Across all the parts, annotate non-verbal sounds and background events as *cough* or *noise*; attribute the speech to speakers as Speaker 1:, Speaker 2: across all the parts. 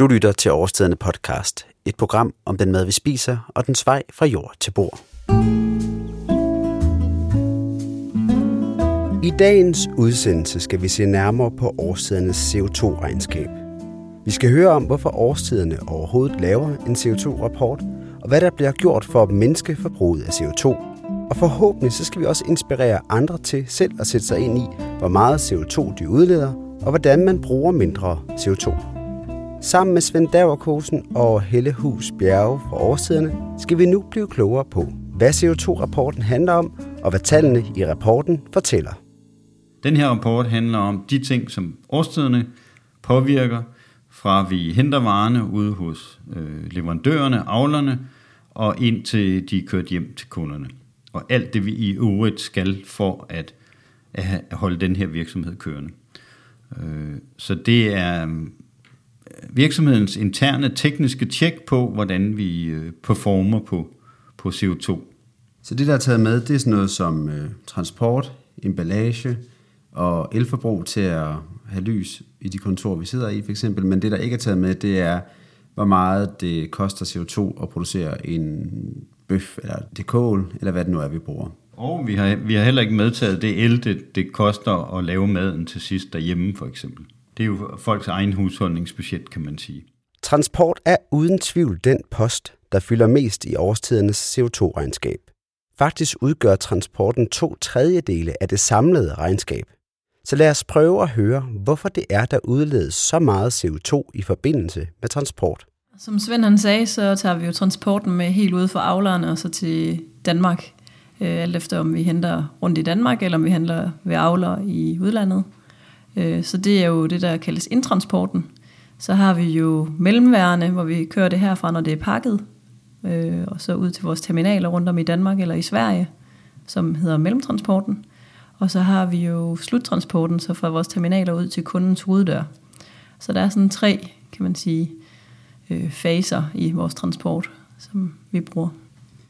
Speaker 1: Du lytter til Overstedende podcast, et program om den mad, vi spiser og den vej fra jord til bord. I dagens udsendelse skal vi se nærmere på årstidernes CO2-regnskab. Vi skal høre om, hvorfor årstiderne overhovedet laver en CO2-rapport, og hvad der bliver gjort for at mindske forbruget af CO2. Og forhåbentlig så skal vi også inspirere andre til selv at sætte sig ind i, hvor meget CO2 de udleder, og hvordan man bruger mindre CO2. Sammen med Svend Daverkosen og Helle Hus Bjerge fra årsiderne skal vi nu blive klogere på, hvad CO2-rapporten handler om, og hvad tallene i rapporten fortæller.
Speaker 2: Den her rapport handler om de ting, som årstiderne påvirker, fra vi henter varerne ude hos øh, leverandørerne, avlerne, og indtil de er kørt hjem til kunderne. Og alt det, vi i øvrigt skal for at, at holde den her virksomhed kørende. Øh, så det er virksomhedens interne tekniske tjek på, hvordan vi øh, performer på, på CO2.
Speaker 1: Så det, der er taget med, det er sådan noget som øh, transport, emballage og elforbrug til at have lys i de kontorer, vi sidder i for eksempel. Men det, der ikke er taget med, det er, hvor meget det koster CO2 at producere en bøf, eller det kål, eller hvad det nu er, vi bruger.
Speaker 2: Og vi har, vi har heller ikke medtaget det el, det, det koster at lave maden til sidst derhjemme for eksempel. Det er jo folks egen husholdningsbudget, kan man sige.
Speaker 1: Transport er uden tvivl den post, der fylder mest i årstidernes CO2-regnskab. Faktisk udgør transporten to tredjedele af det samlede regnskab. Så lad os prøve at høre, hvorfor det er, der udledes så meget CO2 i forbindelse med transport.
Speaker 3: Som Svend han sagde, så tager vi jo transporten med helt ude fra aflerne og så til Danmark. Øh, alt efter om vi henter rundt i Danmark, eller om vi handler ved avler i udlandet. Øh, så det er jo det, der kaldes indtransporten. Så har vi jo mellemværende, hvor vi kører det herfra, når det er pakket, øh, og så ud til vores terminaler rundt om i Danmark eller i Sverige, som hedder mellemtransporten. Og så har vi jo sluttransporten, så fra vores terminaler ud til kundens hoveddør. Så der er sådan tre, kan man sige, øh, faser i vores transport, som vi bruger.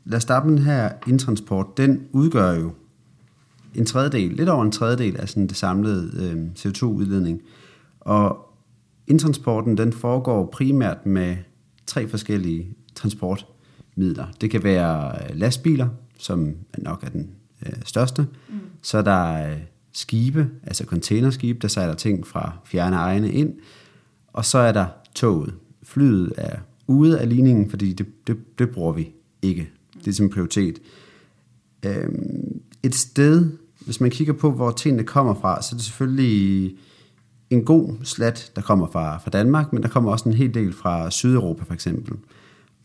Speaker 1: Lad os starte med den her indtransport. Den udgør jo en tredjedel, lidt over en tredjedel af sådan det samlede øh, CO2-udledning. Og indtransporten, den foregår primært med tre forskellige transportmidler. Det kan være lastbiler, som nok er den øh, største. Mm. Så er der øh, skibe, altså containerskibe, der sejler ting fra fjerne egne ind. Og så er der toget. Flyet er ude af ligningen, fordi det, det, det bruger vi ikke. Det er som prioritet. Øhm, et sted, hvis man kigger på, hvor tingene kommer fra, så er det selvfølgelig en god slat, der kommer fra, fra Danmark, men der kommer også en hel del fra Sydeuropa for eksempel.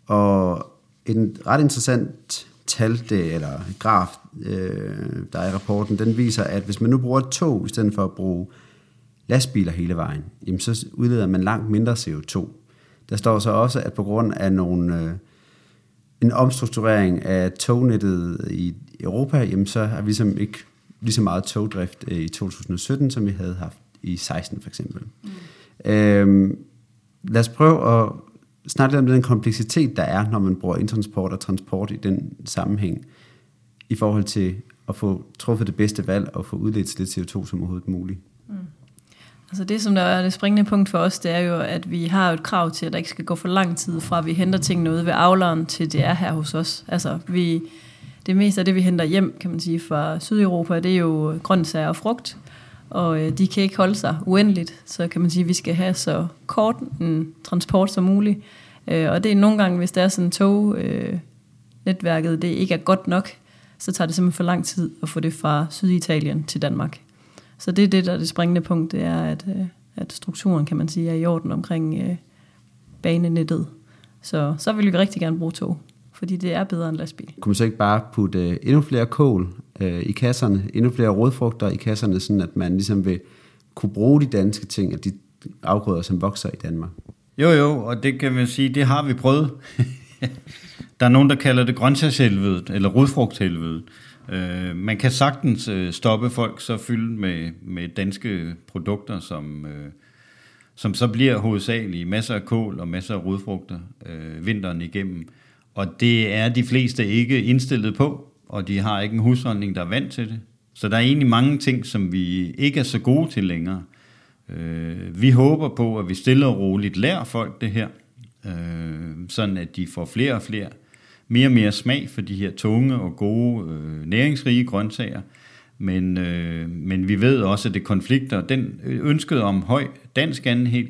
Speaker 1: Og en ret interessant tal, det, eller graf, øh, der er i rapporten, den viser, at hvis man nu bruger et tog, i stedet for at bruge lastbiler hele vejen, jamen så udleder man langt mindre CO2. Der står så også, at på grund af nogle, øh, en omstrukturering af tognettet i Europa, jamen så har vi som ikke lige så meget togdrift øh, i 2017, som vi havde haft i 16 for eksempel. Mm. Øhm, lad os prøve at snakke lidt om den kompleksitet, der er, når man bruger indtransport og transport i den sammenhæng, i forhold til at få truffet det bedste valg og få udledt så lidt CO2 som overhovedet muligt. Mm.
Speaker 3: Altså det, som der er det springende punkt for os, det er jo, at vi har et krav til, at der ikke skal gå for lang tid fra, at vi henter tingene ude ved avleren, til det er her hos os. Altså vi, det meste af det, vi henter hjem, kan man sige, fra Sydeuropa, det er jo grøntsager og frugt, og øh, de kan ikke holde sig uendeligt, så kan man sige, at vi skal have så kort en transport som muligt. Øh, og det er nogle gange, hvis der er sådan tog, øh, netværket det ikke er godt nok, så tager det simpelthen for lang tid at få det fra Syditalien til Danmark. Så det er det, der er det springende punkt, det er, at, øh, at strukturen, kan man sige, er i orden omkring øh, banenettet. Så, så vil vi rigtig gerne bruge tog, fordi det er bedre end lastbil.
Speaker 1: Kunne man så ikke bare putte øh, endnu flere kål øh, i kasserne, endnu flere rådfrugter i kasserne, sådan at man ligesom vil kunne bruge de danske ting, at de afgrøder, som vokser i Danmark?
Speaker 2: Jo, jo, og det kan man sige, det har vi prøvet. *laughs* der er nogen, der kalder det grøntsagshelvedet, eller rodfrugthelvedet. Øh, man kan sagtens øh, stoppe folk så fyldt med, med danske produkter, som, øh, som så bliver hovedsageligt masser af kål og masser af rodfrugter øh, vinteren igennem. Og det er de fleste ikke indstillet på, og de har ikke en husholdning, der er vant til det. Så der er egentlig mange ting, som vi ikke er så gode til længere. Øh, vi håber på, at vi stille og roligt lærer folk det her, øh, sådan at de får flere og flere, mere og mere smag for de her tunge og gode, øh, næringsrige grøntsager. Men, øh, men vi ved også, at det konflikter, den øh, ønsket om høj dansk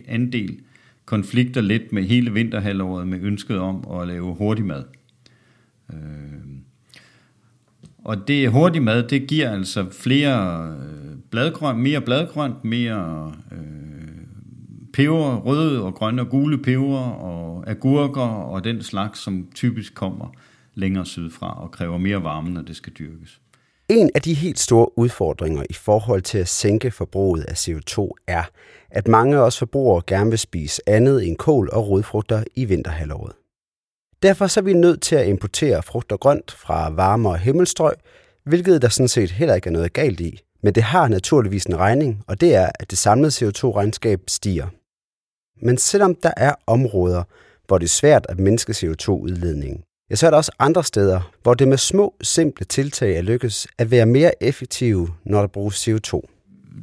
Speaker 2: andel, konflikter lidt med hele vinterhalvåret med ønsket om at lave hurtig mad. Øh, og det hurtig mad, det giver altså flere øh, bladgrønt, mere bladgrønt, mere øh, peber, røde og grønne og gule peber og agurker og den slags, som typisk kommer længere sydfra og kræver mere varme, når det skal dyrkes.
Speaker 4: En af de helt store udfordringer i forhold til at sænke forbruget af CO2 er, at mange af os forbrugere gerne vil spise andet end kål og rodfrugter i vinterhalvåret. Derfor så er vi nødt til at importere frugt og grønt fra varmere himmelstrøg, hvilket der sådan set heller ikke er noget galt i. Men det har naturligvis en regning, og det er, at det samlede CO2-regnskab stiger. Men selvom der er områder, hvor det er svært at mindske CO2-udledningen, ja, så er der også andre steder, hvor det med små, simple tiltag er lykkes at være mere effektive, når der bruges CO2.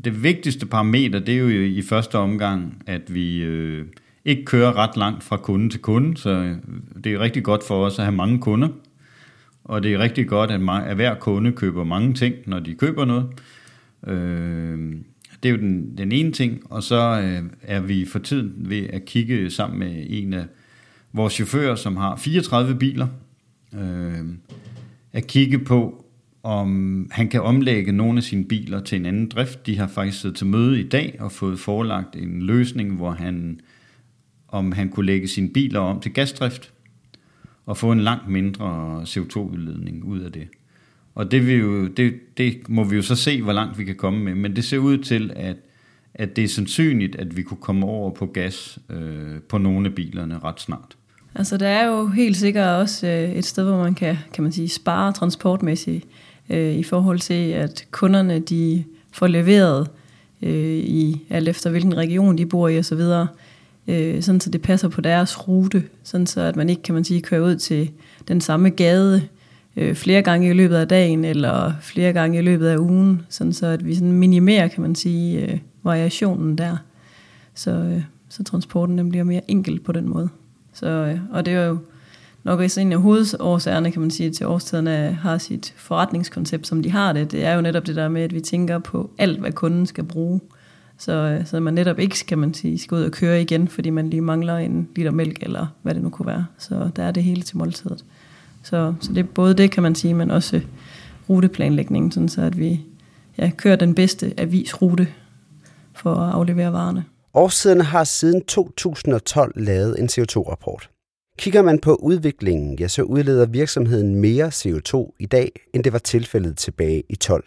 Speaker 2: Det vigtigste parameter, det er jo i første omgang, at vi øh, ikke kører ret langt fra kunde til kunde, så øh, det er rigtig godt for os at have mange kunder. Og det er rigtig godt, at, at hver kunde køber mange ting, når de køber noget. Øh, det er jo den, den ene ting, og så øh, er vi for tiden ved at kigge sammen med en af vores chauffører, som har 34 biler, øh, at kigge på, om han kan omlægge nogle af sine biler til en anden drift. De har faktisk siddet til møde i dag og fået forelagt en løsning, hvor han, om han kunne lægge sine biler om til gasdrift og få en langt mindre CO2-udledning ud af det. Og det, vi jo, det, det må vi jo så se, hvor langt vi kan komme med. Men det ser ud til, at, at det er sandsynligt, at vi kunne komme over på gas øh, på nogle af bilerne ret snart.
Speaker 3: Altså der er jo helt sikkert også øh, et sted, hvor man kan, kan man sige, spare transportmæssigt øh, i forhold til, at kunderne de får leveret øh, i alt efter hvilken region de bor i osv., øh, sådan så det passer på deres rute, sådan så at man ikke, kan man sige, kører ud til den samme gade øh, flere gange i løbet af dagen, eller flere gange i løbet af ugen, sådan så at vi sådan minimerer, kan man sige, øh, variationen der. Så, øh, så transporten den bliver mere enkel på den måde. Så, øh, og det er jo nok også en af hovedårsagerne, kan man sige, til årstiderne har sit forretningskoncept, som de har det. Det er jo netop det der med, at vi tænker på alt, hvad kunden skal bruge. Så, øh, så man netop ikke, kan man sige, skal ud og køre igen, fordi man lige mangler en liter mælk, eller hvad det nu kunne være. Så der er det hele til måltidet. Så, så det er både det, kan man sige, men også ruteplanlægningen, sådan så at vi ja, kører den bedste avisrute for at aflevere varerne.
Speaker 4: Årsiderne har siden 2012 lavet en CO2-rapport. Kigger man på udviklingen, ja, så udleder virksomheden mere CO2 i dag, end det var tilfældet tilbage i 12.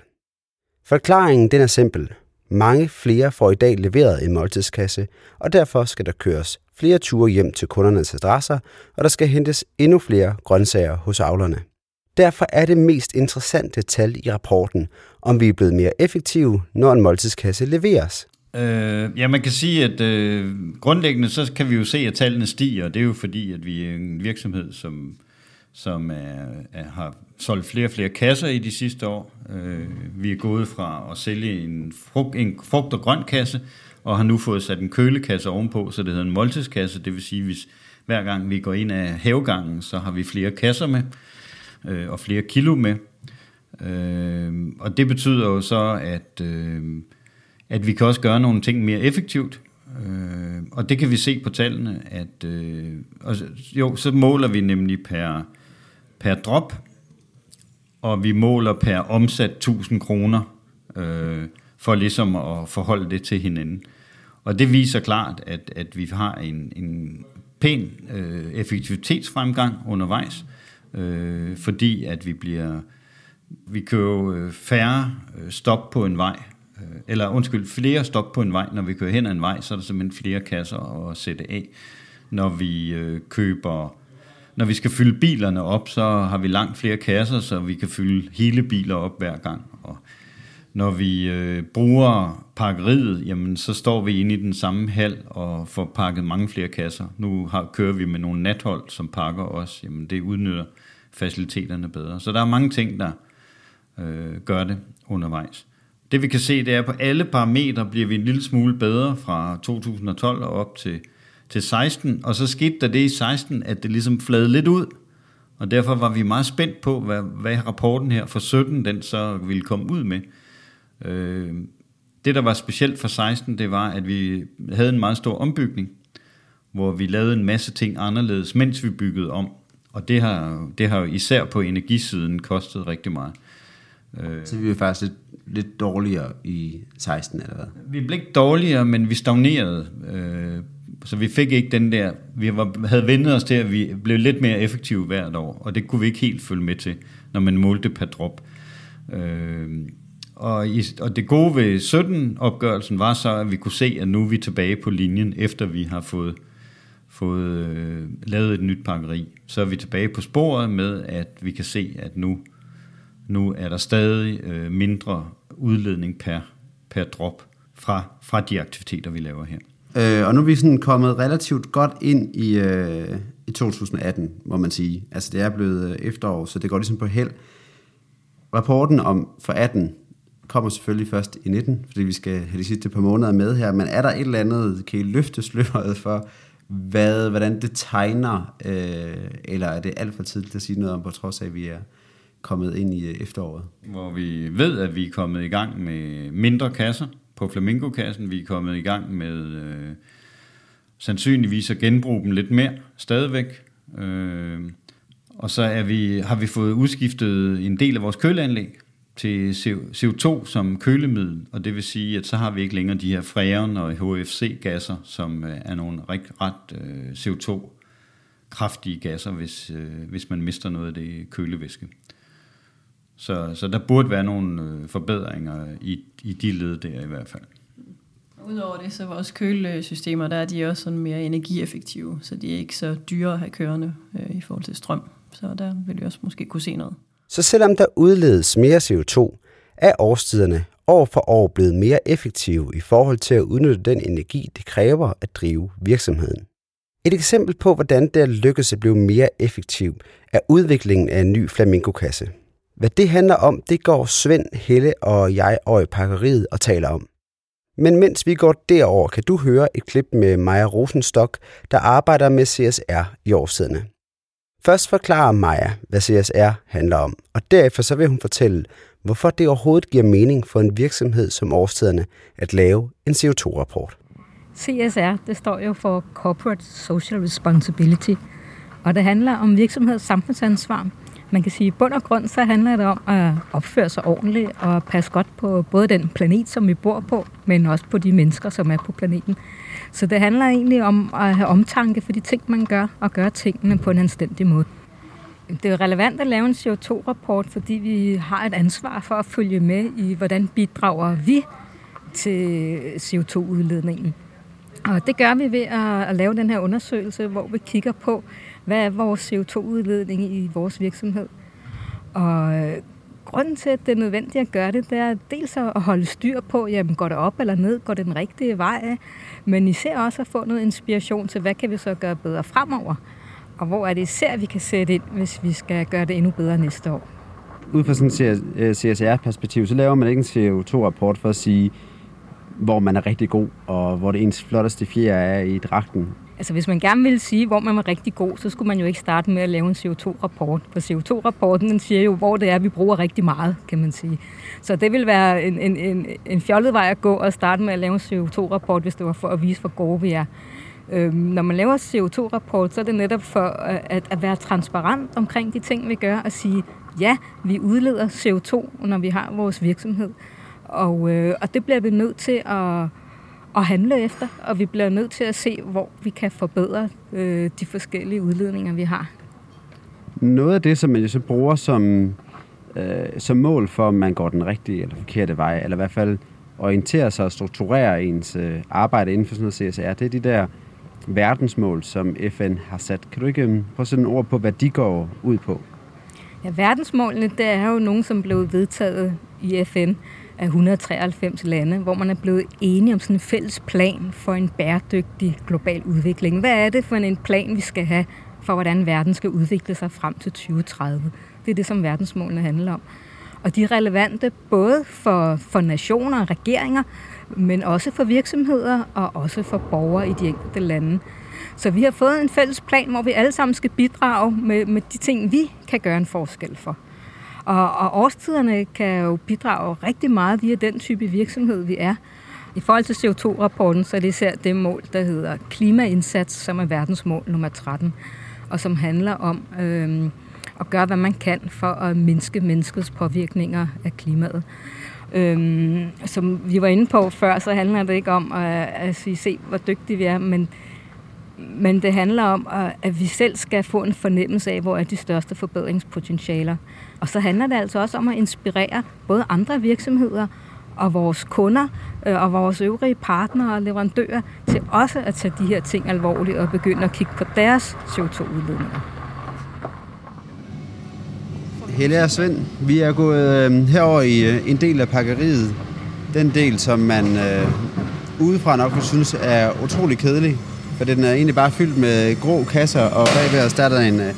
Speaker 4: Forklaringen den er simpel. Mange flere får i dag leveret en måltidskasse, og derfor skal der køres flere ture hjem til kundernes adresser, og der skal hentes endnu flere grøntsager hos avlerne. Derfor er det mest interessante tal i rapporten, om vi er blevet mere effektive, når en måltidskasse leveres.
Speaker 2: Øh, ja, man kan sige, at øh, grundlæggende så kan vi jo se, at tallene stiger. Det er jo fordi, at vi er en virksomhed, som, som er, er, har solgt flere og flere kasser i de sidste år. Øh, vi er gået fra at sælge en frugt, en frugt- og grøntkasse og har nu fået sat en kølekasse ovenpå, så det hedder en måltidskasse. Det vil sige, hvis hver gang vi går ind af havegangen, så har vi flere kasser med, øh, og flere kilo med. Øh, og det betyder jo så, at... Øh, at vi kan også gøre nogle ting mere effektivt. Øh, og det kan vi se på tallene, at øh, og, jo, så måler vi nemlig per, per drop, og vi måler per omsat 1000 kroner, øh, for ligesom at forholde det til hinanden. Og det viser klart, at, at vi har en, en pæn øh, effektivitetsfremgang undervejs, øh, fordi at vi bliver vi kører øh, færre øh, stop på en vej, øh, eller undskyld, flere stop på en vej. Når vi kører hen ad en vej, så er der simpelthen flere kasser at sætte af. Når vi køber, når vi skal fylde bilerne op, så har vi langt flere kasser, så vi kan fylde hele biler op hver gang. Og når vi øh, bruger pakkeriet, jamen så står vi inde i den samme hal og får pakket mange flere kasser. Nu har, kører vi med nogle nathold, som pakker os. Jamen det udnytter faciliteterne bedre. Så der er mange ting, der øh, gør det undervejs. det vi kan se, det er, at på alle parametre bliver vi en lille smule bedre fra 2012 og op til, til 16, og så skete der det i 16, at det ligesom flade lidt ud, og derfor var vi meget spændt på, hvad, hvad rapporten her for 17, den så ville komme ud med. Øh, det, der var specielt for 16, det var, at vi havde en meget stor ombygning, hvor vi lavede en masse ting anderledes, mens vi byggede om. Og det har, det har især på energisiden kostet rigtig meget.
Speaker 1: Så vi er faktisk lidt, lidt dårligere i 16, eller hvad?
Speaker 2: Vi blev ikke dårligere, men vi stagnerede. Øh, så vi fik ikke den der... Vi var, havde vendt os til, at vi blev lidt mere effektive hvert år, og det kunne vi ikke helt følge med til, når man målte per drop. Og, i, og det gode ved 17-opgørelsen var så, at vi kunne se, at nu er vi tilbage på linjen, efter vi har fået, fået øh, lavet et nyt pakkeri. Så er vi tilbage på sporet med, at vi kan se, at nu, nu er der stadig øh, mindre udledning per, per drop fra, fra de aktiviteter, vi laver her.
Speaker 1: Øh, og nu er vi sådan kommet relativt godt ind i, øh, i 2018, må man sige. Altså det er blevet øh, efterår, så det går ligesom på held. Rapporten om for 18 kommer selvfølgelig først i 19, fordi vi skal have de sidste par måneder med her. Men er der et eller andet, kan I løfte sløret for, hvad, hvordan det tegner, øh, eller er det alt for tidligt at sige noget om, på trods af, at vi er kommet ind i øh, efteråret?
Speaker 2: Hvor vi ved, at vi er kommet i gang med mindre kasser på Flamingo-kassen. Vi er kommet i gang med øh, sandsynligvis at genbruge dem lidt mere stadigvæk. Øh, og så er vi, har vi fået udskiftet en del af vores køleanlæg til CO2 som kølemiddel, og det vil sige, at så har vi ikke længere de her freon og HFC-gasser, som øh, er nogle ret, ret øh, CO2-kraftige gasser, hvis, øh, hvis man mister noget af det kølevæske. Så, så der burde være nogle forbedringer i, i de led der i hvert fald.
Speaker 3: Udover det, så vores kølesystemer, der er de også sådan mere energieffektive, så de er ikke så dyre at have kørende øh, i forhold til strøm. Så der vil vi også måske kunne se noget.
Speaker 4: Så selvom der udledes mere CO2, er årstiderne år for år blevet mere effektive i forhold til at udnytte den energi, det kræver at drive virksomheden. Et eksempel på, hvordan det er lykkedes at blive mere effektiv, er udviklingen af en ny flamingokasse. Hvad det handler om, det går Svend, Helle og jeg over i pakkeriet og taler om. Men mens vi går derover, kan du høre et klip med Maja Rosenstock, der arbejder med CSR i årsiderne. Først forklarer Maja, hvad CSR handler om, og derefter så vil hun fortælle, hvorfor det overhovedet giver mening for en virksomhed som årstiderne at lave en CO2-rapport.
Speaker 5: CSR, det står jo for Corporate Social Responsibility, og det handler om virksomheds samfundsansvar. Man kan sige, at i bund og grund så handler det om at opføre sig ordentligt og passe godt på både den planet, som vi bor på, men også på de mennesker, som er på planeten. Så det handler egentlig om at have omtanke for de ting, man gør, og gøre tingene på en anstændig måde. Det er relevant at lave en CO2-rapport, fordi vi har et ansvar for at følge med i, hvordan bidrager vi til CO2-udledningen. Og det gør vi ved at, at lave den her undersøgelse, hvor vi kigger på, hvad er vores CO2-udledning i vores virksomhed. Og grunden til, at det er nødvendigt at gøre det, det er dels at holde styr på, jamen går det op eller ned, går det den rigtige vej, men især også at få noget inspiration til, hvad kan vi så gøre bedre fremover, og hvor er det især, vi kan sætte ind, hvis vi skal gøre det endnu bedre næste år.
Speaker 1: Ud fra sådan et øh, CSR-perspektiv, så laver man ikke en CO2-rapport for at sige, hvor man er rigtig god, og hvor det ens flotteste fjer er i dragten.
Speaker 5: Altså hvis man gerne vil sige, hvor man er rigtig god, så skulle man jo ikke starte med at lave en CO2-rapport. For CO2-rapporten den siger jo, hvor det er, vi bruger rigtig meget, kan man sige. Så det vil være en, en, en, en fjollet vej at gå og starte med at lave en CO2-rapport, hvis det var for at vise, hvor gode vi er. Øhm, når man laver CO2-rapport, så er det netop for øh, at, at være transparent omkring de ting, vi gør, og sige, ja, vi udleder CO2, når vi har vores virksomhed. Og, øh, og det bliver vi nødt til at, at handle efter, og vi bliver nødt til at se, hvor vi kan forbedre øh, de forskellige udledninger, vi har.
Speaker 1: Noget af det, som man jo så bruger som, øh, som mål for, om man går den rigtige eller forkerte vej, eller i hvert fald orienterer sig og strukturerer ens øh, arbejde inden for sådan noget CSR, det er de der verdensmål, som FN har sat. Kan du ikke øh, prøve at sætte en ord på, hvad de går ud på?
Speaker 5: Ja, verdensmålene, det er jo nogen, som blev vedtaget i FN af 193 lande, hvor man er blevet enige om sådan en fælles plan for en bæredygtig global udvikling. Hvad er det for en plan, vi skal have for, hvordan verden skal udvikle sig frem til 2030? Det er det, som verdensmålene handler om. Og de er relevante både for, for nationer og regeringer, men også for virksomheder og også for borgere i de enkelte lande. Så vi har fået en fælles plan, hvor vi alle sammen skal bidrage med, med de ting, vi kan gøre en forskel for. Og, og årstiderne kan jo bidrage rigtig meget via den type virksomhed, vi er. I forhold til CO2-rapporten, så er det især det mål, der hedder klimaindsats, som er verdensmål nummer 13, og som handler om øh, at gøre, hvad man kan for at mindske menneskets påvirkninger af klimaet. Øhm, som vi var inde på før, så handler det ikke om at, at sige, se, hvor dygtige vi er, men, men det handler om, at, vi selv skal få en fornemmelse af, hvor er de største forbedringspotentialer. Og så handler det altså også om at inspirere både andre virksomheder og vores kunder øh, og vores øvrige partnere og leverandører til også at tage de her ting alvorligt og begynde at kigge på deres CO2-udledninger.
Speaker 1: Helle og Svend, vi er gået øh, herover i øh, en del af pakkeriet. Den del, som man øh, udefra nok vil synes er utrolig kedelig, for den er egentlig bare fyldt med grå kasser, og bagved os der er der en øh,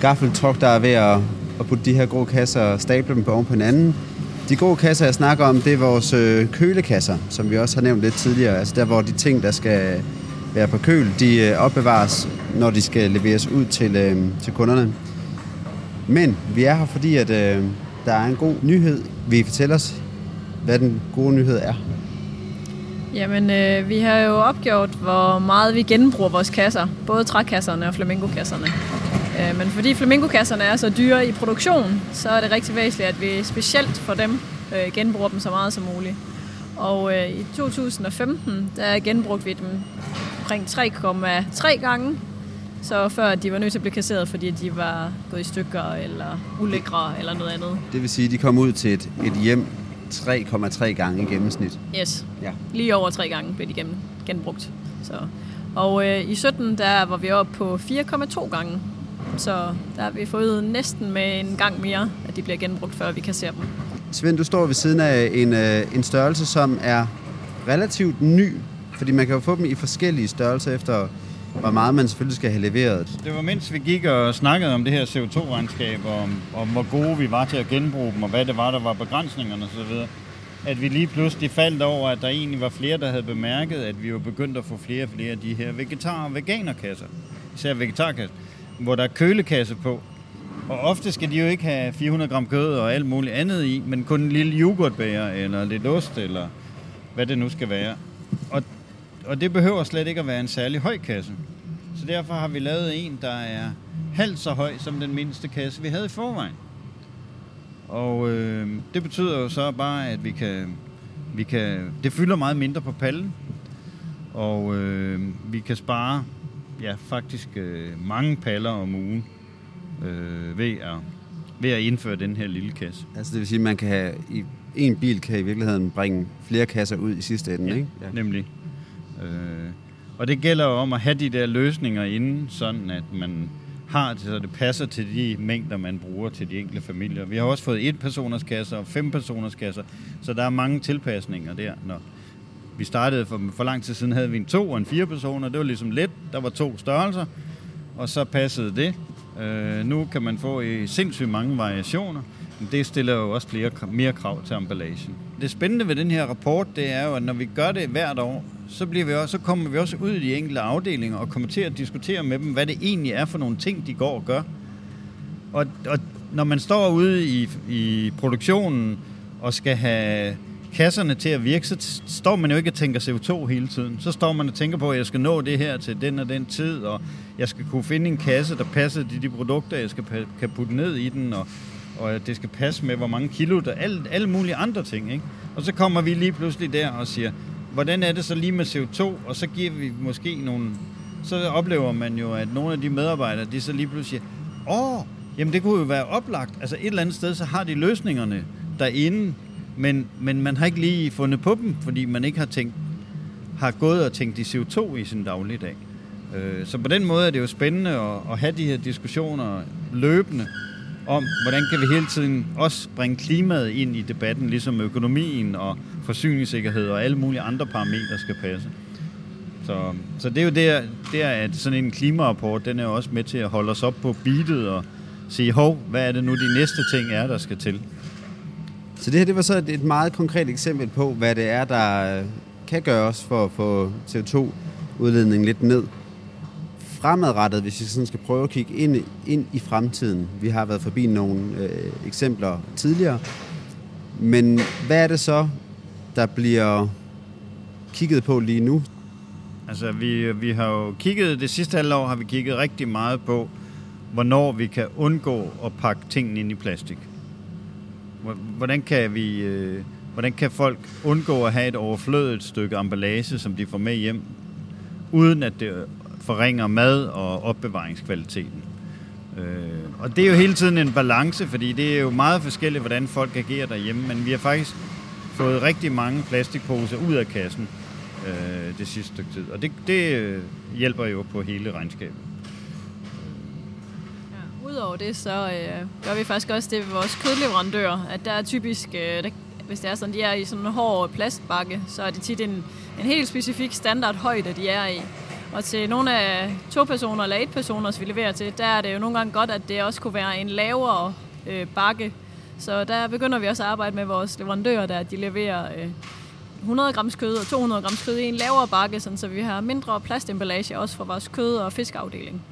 Speaker 1: gaffeltruck, der er ved at, at putte de her grå kasser og stable dem på oven på hinanden. De grå kasser, jeg snakker om, det er vores øh, kølekasser, som vi også har nævnt lidt tidligere. Altså der, hvor de ting, der skal være på køl, de øh, opbevares, når de skal leveres ud til, øh, til kunderne. Men vi er her, fordi at, øh, der er en god nyhed. Vi fortæller os, hvad den gode nyhed er?
Speaker 3: Jamen, øh, vi har jo opgjort, hvor meget vi genbruger vores kasser. Både trækasserne og flamingokasserne. Øh, men fordi flamingokasserne er så dyre i produktion, så er det rigtig væsentligt, at vi specielt for dem øh, genbruger dem så meget som muligt. Og øh, i 2015, der genbrugte vi dem omkring 3,3 gange så før de var nødt til at blive kasseret, fordi de var gået i stykker eller ulækre eller noget andet.
Speaker 1: Det vil sige, at de kom ud til et, et hjem 3,3 gange i gennemsnit.
Speaker 3: Yes. Ja. Lige over tre gange blev de gennem, genbrugt. Så. Og øh, i 17, der var vi oppe på 4,2 gange. Så der har vi fået næsten med en gang mere, at de bliver genbrugt, før vi kasserer dem.
Speaker 1: Svend, du står ved siden af en, øh, en størrelse, som er relativt ny, fordi man kan jo få dem i forskellige størrelser efter hvor meget man selvfølgelig skal have leveret.
Speaker 2: Det var mens vi gik og snakkede om det her CO2-regnskab, og om, om hvor gode vi var til at genbruge dem, og hvad det var, der var begrænsningerne osv., at vi lige pludselig faldt over, at der egentlig var flere, der havde bemærket, at vi var begyndt at få flere og flere af de her vegetar- og veganerkasser. Især vegetarkasser, hvor der er kølekasse på. Og ofte skal de jo ikke have 400 gram kød og alt muligt andet i, men kun en lille yoghurtbæger, eller lidt ost, eller hvad det nu skal være. Og og det behøver slet ikke at være en særlig høj kasse. Så derfor har vi lavet en, der er halvt så høj som den mindste kasse, vi havde i forvejen. Og øh, det betyder jo så bare, at vi kan, vi kan... Det fylder meget mindre på pallen. Og øh, vi kan spare ja, faktisk øh, mange paller om ugen øh, ved, at, ved at indføre den her lille kasse.
Speaker 1: Altså det vil sige, at man kan have, i en bil kan i virkeligheden bringe flere kasser ud i sidste ende,
Speaker 2: ja,
Speaker 1: ikke?
Speaker 2: Ja, nemlig. Øh, og det gælder jo om at have de der løsninger inden, sådan at man har det, så det passer til de mængder, man bruger til de enkelte familier. Vi har også fået et personers kasser og fem personers kasser, så der er mange tilpasninger der. Når vi startede for, for lang tid siden, havde vi en to og en fire personer. Det var ligesom let. Der var to størrelser, og så passede det. Øh, nu kan man få i sindssygt mange variationer. Men det stiller jo også flere, mere krav til emballagen. Det spændende ved den her rapport, det er jo, at når vi gør det hvert år, så, bliver vi også, så kommer vi også ud i de enkelte afdelinger og kommer til at diskutere med dem, hvad det egentlig er for nogle ting, de går og gør. Og, og når man står ude i, i produktionen og skal have kasserne til at virke, så står man jo ikke og tænker CO2 hele tiden. Så står man og tænker på, at jeg skal nå det her til den og den tid, og jeg skal kunne finde en kasse, der passer til de produkter, jeg skal kan putte ned i den, og, og det skal passe med, hvor mange kilo, der alle, alle mulige andre ting. Ikke? Og så kommer vi lige pludselig der og siger, hvordan er det så lige med CO2? Og så giver vi måske nogle... Så oplever man jo, at nogle af de medarbejdere, de så lige pludselig siger, åh, jamen det kunne jo være oplagt. Altså et eller andet sted, så har de løsningerne derinde, men, men man har ikke lige fundet på dem, fordi man ikke har tænkt, har gået og tænkt i CO2 i sin dagligdag. Øh, så på den måde er det jo spændende at, at have de her diskussioner løbende om, hvordan kan vi hele tiden også bringe klimaet ind i debatten, ligesom økonomien og forsyningssikkerhed og alle mulige andre parametre skal passe. Så, så det er jo der, der, at sådan en klimarapport, den er jo også med til at holde os op på beatet og sige, hov, hvad er det nu de næste ting er, der skal til?
Speaker 1: Så det her det var så et, et meget konkret eksempel på, hvad det er, der kan gøres for at få CO2-udledningen lidt ned. Fremadrettet, hvis vi sådan skal prøve at kigge ind, ind i fremtiden. Vi har været forbi nogle øh, eksempler tidligere. Men hvad er det så, der bliver kigget på lige nu?
Speaker 2: Altså, vi, vi har jo kigget, det sidste halvår har vi kigget rigtig meget på, hvornår vi kan undgå at pakke tingene ind i plastik. Hvordan kan vi... Øh, hvordan kan folk undgå at have et overflødigt stykke emballage, som de får med hjem, uden at det forringer mad og opbevaringskvaliteten? Øh, og det er jo hele tiden en balance, fordi det er jo meget forskelligt, hvordan folk agerer derhjemme, men vi har faktisk fået rigtig mange plastikposer ud af kassen øh, det sidste stykke tid. Og det, det øh, hjælper jo på hele regnskabet.
Speaker 3: Ja, Udover det, så øh, gør vi faktisk også det ved vores kødleverandører, at der er typisk, øh, der, hvis det er sådan, de er i sådan en hård plastbakke, så er det tit en, en helt specifik standard højde, de er i. Og til nogle af to personer eller et personer, vi leverer til, der er det jo nogle gange godt, at det også kunne være en lavere øh, bakke. Så der begynder vi også at arbejde med vores leverandører, der de leverer øh, 100 grams kød og 200 grams kød i en lavere bakke, sådan, så vi har mindre plastemballage også for vores kød- og fiskafdeling.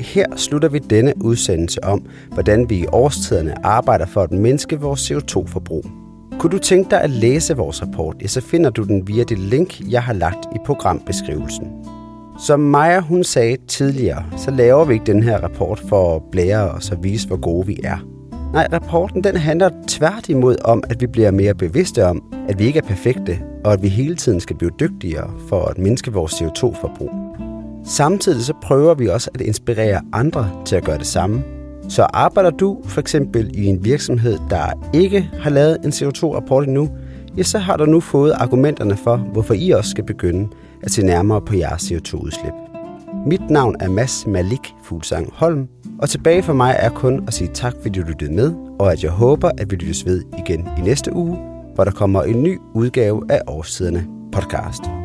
Speaker 4: Her slutter vi denne udsendelse om, hvordan vi i årstiderne arbejder for at mindske vores CO2-forbrug. Kunne du tænke dig at læse vores rapport, ja, så finder du den via det link, jeg har lagt i programbeskrivelsen. Som Maja hun sagde tidligere, så laver vi ikke den her rapport for at blære os og vise, hvor gode vi er. Nej, rapporten den handler tværtimod om, at vi bliver mere bevidste om, at vi ikke er perfekte, og at vi hele tiden skal blive dygtigere for at mindske vores CO2-forbrug. Samtidig så prøver vi også at inspirere andre til at gøre det samme. Så arbejder du for eksempel i en virksomhed, der ikke har lavet en CO2-rapport endnu, ja, så har du nu fået argumenterne for, hvorfor I også skal begynde at se nærmere på jeres CO2-udslip. Mit navn er Mads Malik Fuglsang Holm, og tilbage for mig er kun at sige tak, fordi du lyttede med, og at jeg håber, at vi lyttes ved igen i næste uge, hvor der kommer en ny udgave af Årstiderne podcast.